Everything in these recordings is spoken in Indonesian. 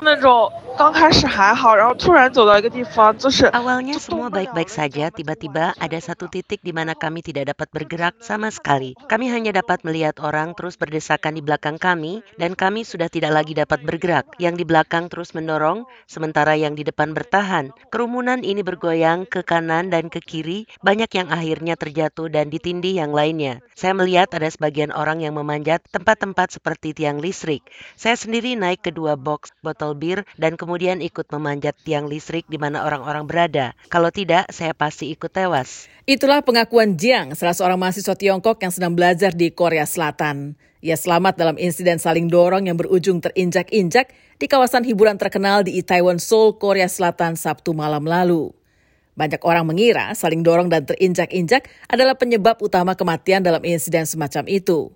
那种刚开始还好，然后突然走到一个地方，就是 Awalnya semua baik-baik saja, tiba-tiba ada satu titik di mana kami tidak dapat bergerak sama sekali. Kami hanya dapat melihat orang terus berdesakan di belakang kami dan kami sudah tidak lagi dapat bergerak. Yang di belakang terus mendorong, sementara yang di depan bertahan. Kerumunan ini bergoyang ke kanan dan ke kiri, banyak yang akhirnya terjatuh dan ditindih yang lainnya. Saya melihat ada sebagian orang yang memanjat tempat-tempat seperti tiang listrik. Saya sendiri naik ke dua box botol bir dan kemudian ikut memanjat tiang listrik di mana orang-orang berada. Kalau tidak, saya pasti ikut tewas. Itulah pengakuan Jiang, salah seorang mahasiswa Tiongkok yang sedang belajar di Korea Selatan. Ia selamat dalam insiden saling dorong yang berujung terinjak-injak di kawasan hiburan terkenal di Itaewon, Seoul, Korea Selatan Sabtu malam lalu. Banyak orang mengira saling dorong dan terinjak-injak adalah penyebab utama kematian dalam insiden semacam itu.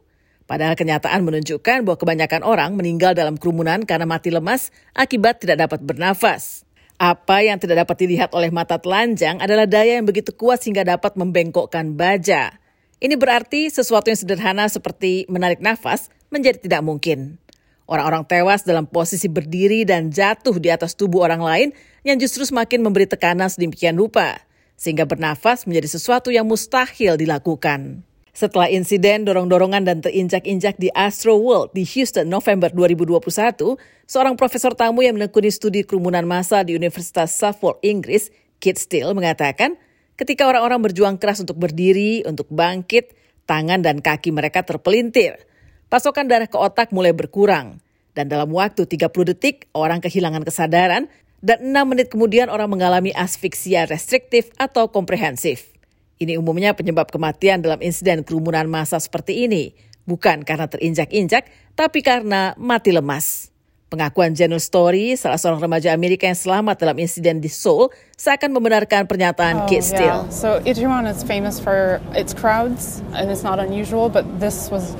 Padahal kenyataan menunjukkan bahwa kebanyakan orang meninggal dalam kerumunan karena mati lemas akibat tidak dapat bernafas. Apa yang tidak dapat dilihat oleh mata telanjang adalah daya yang begitu kuat sehingga dapat membengkokkan baja. Ini berarti sesuatu yang sederhana seperti menarik nafas menjadi tidak mungkin. Orang-orang tewas dalam posisi berdiri dan jatuh di atas tubuh orang lain yang justru semakin memberi tekanan sedemikian rupa, sehingga bernafas menjadi sesuatu yang mustahil dilakukan. Setelah insiden dorong-dorongan dan terinjak-injak di Astro World di Houston November 2021, seorang profesor tamu yang menekuni studi kerumunan massa di Universitas Suffolk, Inggris, Kit Steele mengatakan, ketika orang-orang berjuang keras untuk berdiri, untuk bangkit, tangan dan kaki mereka terpelintir. Pasokan darah ke otak mulai berkurang. Dan dalam waktu 30 detik, orang kehilangan kesadaran dan 6 menit kemudian orang mengalami asfiksia restriktif atau komprehensif. Ini umumnya penyebab kematian dalam insiden kerumunan massa seperti ini, bukan karena terinjak-injak, tapi karena mati lemas. Pengakuan Janus Story, salah seorang remaja Amerika yang selamat dalam insiden di Seoul, seakan membenarkan pernyataan Oh, Kit Steele. yeah. So Itaewon is famous for its crowds, and it's not unusual, but this was.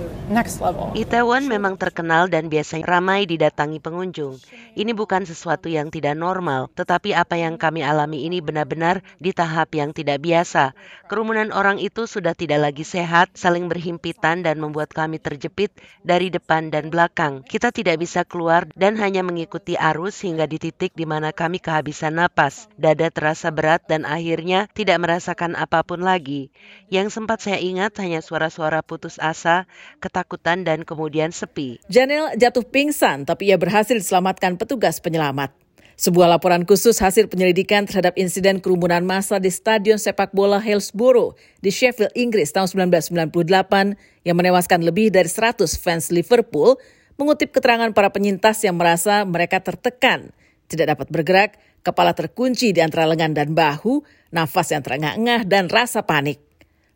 Itaewon memang terkenal dan biasanya ramai didatangi pengunjung. Ini bukan sesuatu yang tidak normal, tetapi apa yang kami alami ini benar-benar di tahap yang tidak biasa. Kerumunan orang itu sudah tidak lagi sehat, saling berhimpitan dan membuat kami terjepit dari depan dan belakang. Kita tidak bisa keluar dan hanya mengikuti arus hingga di titik di mana kami kehabisan napas. Dada terasa berat dan akhirnya tidak merasakan apa pun lagi. Yang sempat saya ingat hanya suara-suara putus asa, ketakutan dan kemudian sepi. Janel jatuh pingsan, tapi ia berhasil diselamatkan petugas penyelamat. Sebuah laporan khusus hasil penyelidikan terhadap insiden kerumunan massa di Stadion Sepak Bola Hillsborough di Sheffield, Inggris tahun 1998 yang menewaskan lebih dari 100 fans Liverpool mengutip keterangan para penyintas yang merasa mereka tertekan, tidak dapat bergerak, kepala terkunci di antara lengan dan bahu, nafas yang terengah-engah, dan rasa panik.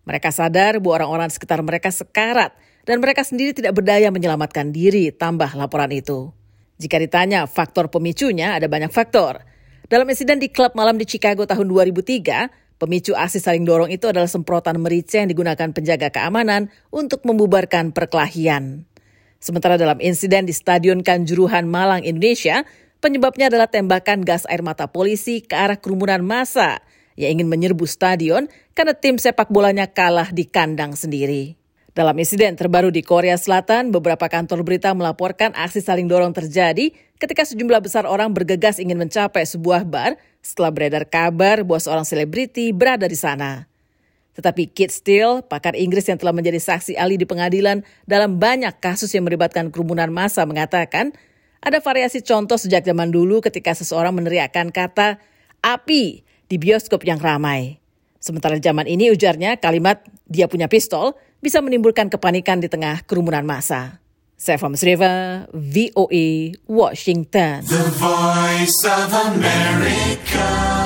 Mereka sadar bahwa orang-orang sekitar mereka sekarat dan mereka sendiri tidak berdaya menyelamatkan diri, tambah laporan itu. Jika ditanya faktor pemicunya, ada banyak faktor. Dalam insiden di klub malam di Chicago tahun 2003, pemicu aksi saling dorong itu adalah semprotan merica yang digunakan penjaga keamanan untuk membubarkan perkelahian. Sementara dalam insiden di Stadion Kanjuruhan Malang, Indonesia, penyebabnya adalah tembakan gas air mata polisi ke arah kerumunan massa yang ingin menyerbu stadion karena tim sepak bolanya kalah di kandang sendiri. Dalam insiden terbaru di Korea Selatan, beberapa kantor berita melaporkan aksi saling dorong terjadi ketika sejumlah besar orang bergegas ingin mencapai sebuah bar setelah beredar kabar bahwa seorang selebriti berada di sana. Tetapi Kit Steele, pakar Inggris yang telah menjadi saksi ahli di pengadilan dalam banyak kasus yang melibatkan kerumunan massa mengatakan, ada variasi contoh sejak zaman dulu ketika seseorang meneriakkan kata api di bioskop yang ramai. Sementara zaman ini ujarnya kalimat dia punya pistol bisa menimbulkan kepanikan di tengah kerumunan massa. Saya Riva, VOA, Washington. The voice of America.